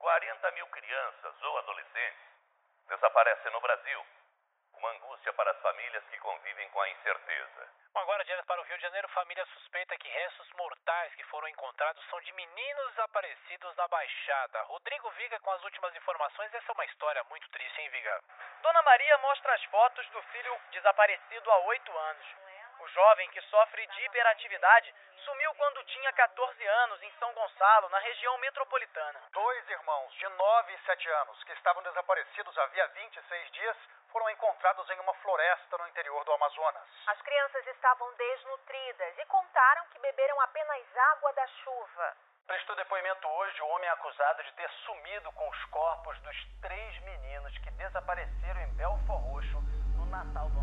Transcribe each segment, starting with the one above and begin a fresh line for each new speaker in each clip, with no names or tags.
40 mil crianças ou adolescentes desaparecem no Brasil. Uma angústia para as famílias que convivem com a incerteza.
Agora, direto para o Rio de Janeiro, família suspeita que restos mortais que foram encontrados são de meninos desaparecidos na Baixada. Rodrigo Viga com as últimas informações. Essa é uma história muito triste, hein, Viga?
Dona Maria mostra as fotos do filho desaparecido há oito anos. O jovem que sofre de hiperatividade sumiu quando tinha 14 anos em São Gonçalo, na região metropolitana.
Dois irmãos de 9 e 7 anos que estavam desaparecidos havia 26 dias foram encontrados em uma floresta no interior do Amazonas.
As crianças estavam desnutridas e contaram que beberam apenas água da chuva.
Prestou depoimento hoje o homem acusado de ter sumido com os corpos dos três meninos que desapareceram em Belfor Roxo no Natal do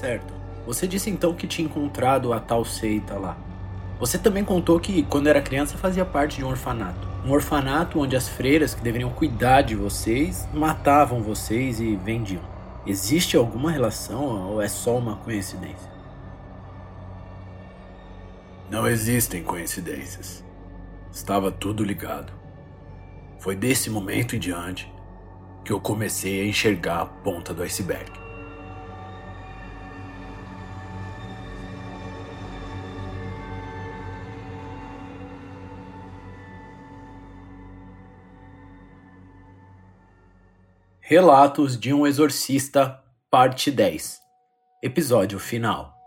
Certo. Você disse então que tinha encontrado a tal seita lá. Você também contou que, quando era criança, fazia parte de um orfanato. Um orfanato onde as freiras que deveriam cuidar de vocês matavam vocês e vendiam. Existe alguma relação ou é só uma coincidência? Não existem coincidências. Estava tudo ligado. Foi desse momento em diante que eu comecei a enxergar a ponta do iceberg. Relatos de um Exorcista, Parte 10 Episódio final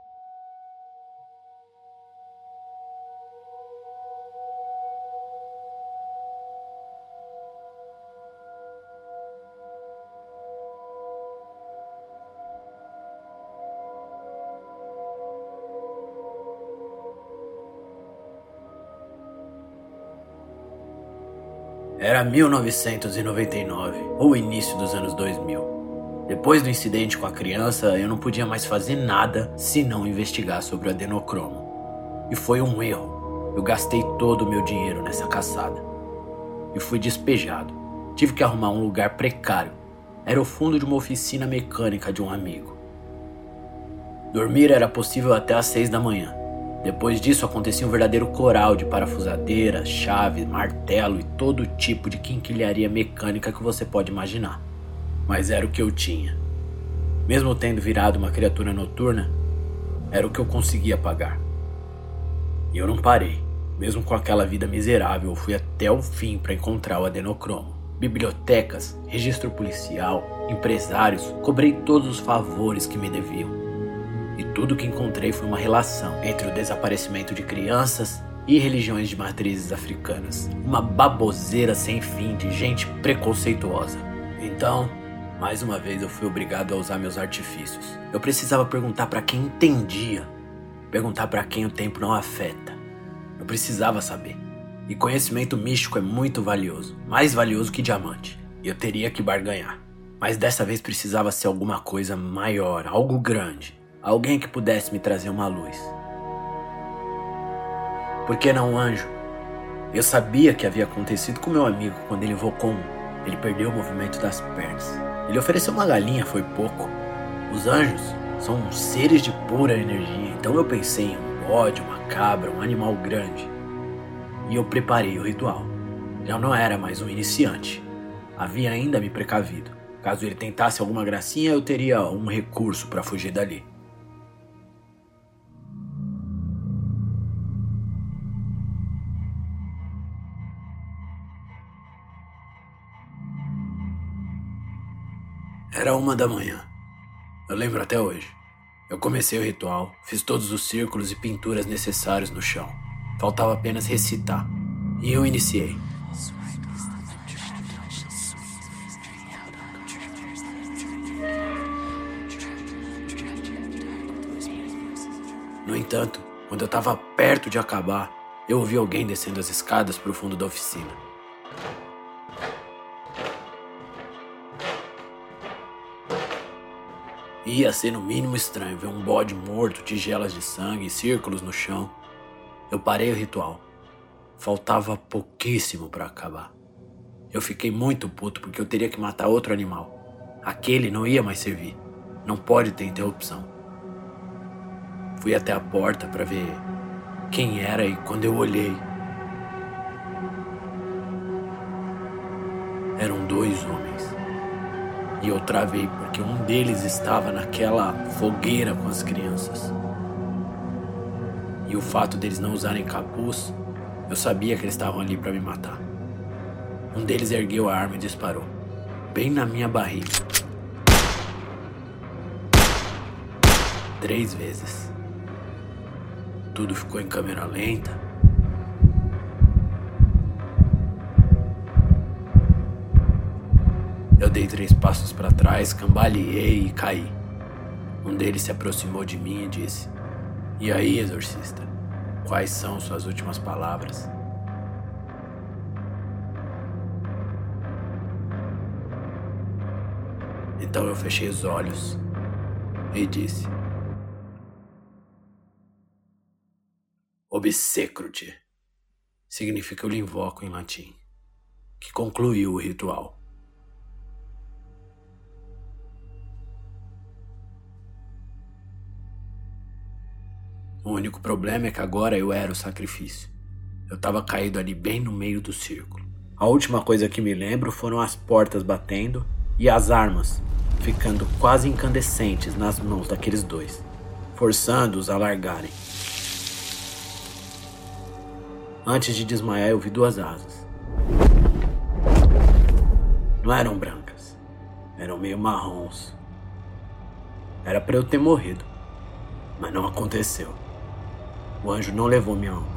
Era 1999, ou início dos anos 2000. Depois do incidente com a criança, eu não podia mais fazer nada senão investigar sobre o adenocromo. E foi um erro. Eu gastei todo o meu dinheiro nessa caçada. E fui despejado. Tive que arrumar um lugar precário. Era o fundo de uma oficina mecânica de um amigo. Dormir era possível até às seis da manhã. Depois disso acontecia um verdadeiro coral de parafusadeira, chave, martelo e todo tipo de quinquilharia mecânica que você pode imaginar. Mas era o que eu tinha. Mesmo tendo virado uma criatura noturna, era o que eu conseguia pagar. E eu não parei. Mesmo com aquela vida miserável, eu fui até o fim para encontrar o adenocromo. Bibliotecas, registro policial, empresários, cobrei todos os favores que me deviam e tudo que encontrei foi uma relação entre o desaparecimento de crianças e religiões de matrizes africanas. Uma baboseira sem fim de gente preconceituosa. Então, mais uma vez eu fui obrigado a usar meus artifícios. Eu precisava perguntar para quem entendia, perguntar para quem o tempo não afeta. Eu precisava saber. E conhecimento místico é muito valioso, mais valioso que diamante. E eu teria que barganhar. Mas dessa vez precisava ser alguma coisa maior, algo grande. Alguém que pudesse me trazer uma luz. Por que não um anjo? Eu sabia que havia acontecido com meu amigo quando ele invocou um. Ele perdeu o movimento das pernas. Ele ofereceu uma galinha, foi pouco. Os anjos são seres de pura energia, então eu pensei em um bode, uma cabra, um animal grande. E eu preparei o ritual. Já não era mais um iniciante. Havia ainda me precavido. Caso ele tentasse alguma gracinha, eu teria um recurso para fugir dali. Era uma da manhã. Eu lembro até hoje. Eu comecei o ritual, fiz todos os círculos e pinturas necessários no chão. Faltava apenas recitar. E eu iniciei. No entanto, quando eu estava perto de acabar, eu ouvi alguém descendo as escadas para o fundo da oficina. Ia ser no mínimo estranho ver um bode morto, tigelas de sangue, círculos no chão. Eu parei o ritual. Faltava pouquíssimo para acabar. Eu fiquei muito puto porque eu teria que matar outro animal. Aquele não ia mais servir. Não pode ter interrupção. Fui até a porta para ver quem era e quando eu olhei, eram dois homens. E eu travei porque um deles estava naquela fogueira com as crianças. E o fato deles não usarem capuz, eu sabia que eles estavam ali para me matar. Um deles ergueu a arma e disparou, bem na minha barriga. Três vezes. Tudo ficou em câmera lenta. Dei três passos para trás, cambaleei e caí. Um deles se aproximou de mim e disse: E aí, exorcista? Quais são suas últimas palavras? Então eu fechei os olhos e disse: Obsecro-te significa eu lhe invoco em latim, que concluiu o ritual. O único problema é que agora eu era o sacrifício. Eu estava caído ali bem no meio do círculo. A última coisa que me lembro foram as portas batendo e as armas ficando quase incandescentes nas mãos daqueles dois, forçando-os a largarem. Antes de desmaiar, eu vi duas asas. Não eram brancas, eram meio marrons. Era para eu ter morrido, mas não aconteceu. O anjo não levou minha alma,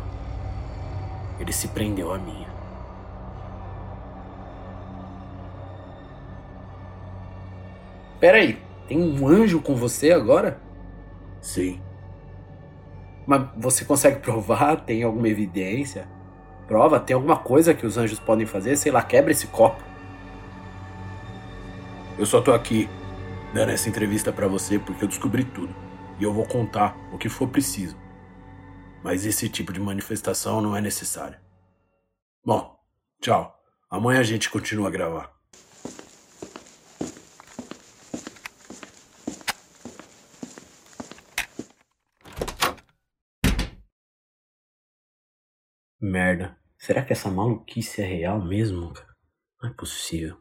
ele se prendeu à minha.
Peraí, tem um anjo com você agora?
Sim.
Mas você consegue provar? Tem alguma evidência? Prova? Tem alguma coisa que os anjos podem fazer? Sei lá, quebra esse copo.
Eu só tô aqui dando essa entrevista para você porque eu descobri tudo. E eu vou contar o que for preciso. Mas esse tipo de manifestação não é necessário. Bom, tchau. Amanhã a gente continua a gravar.
Merda. Será que essa maluquice é real mesmo, cara? Não é possível.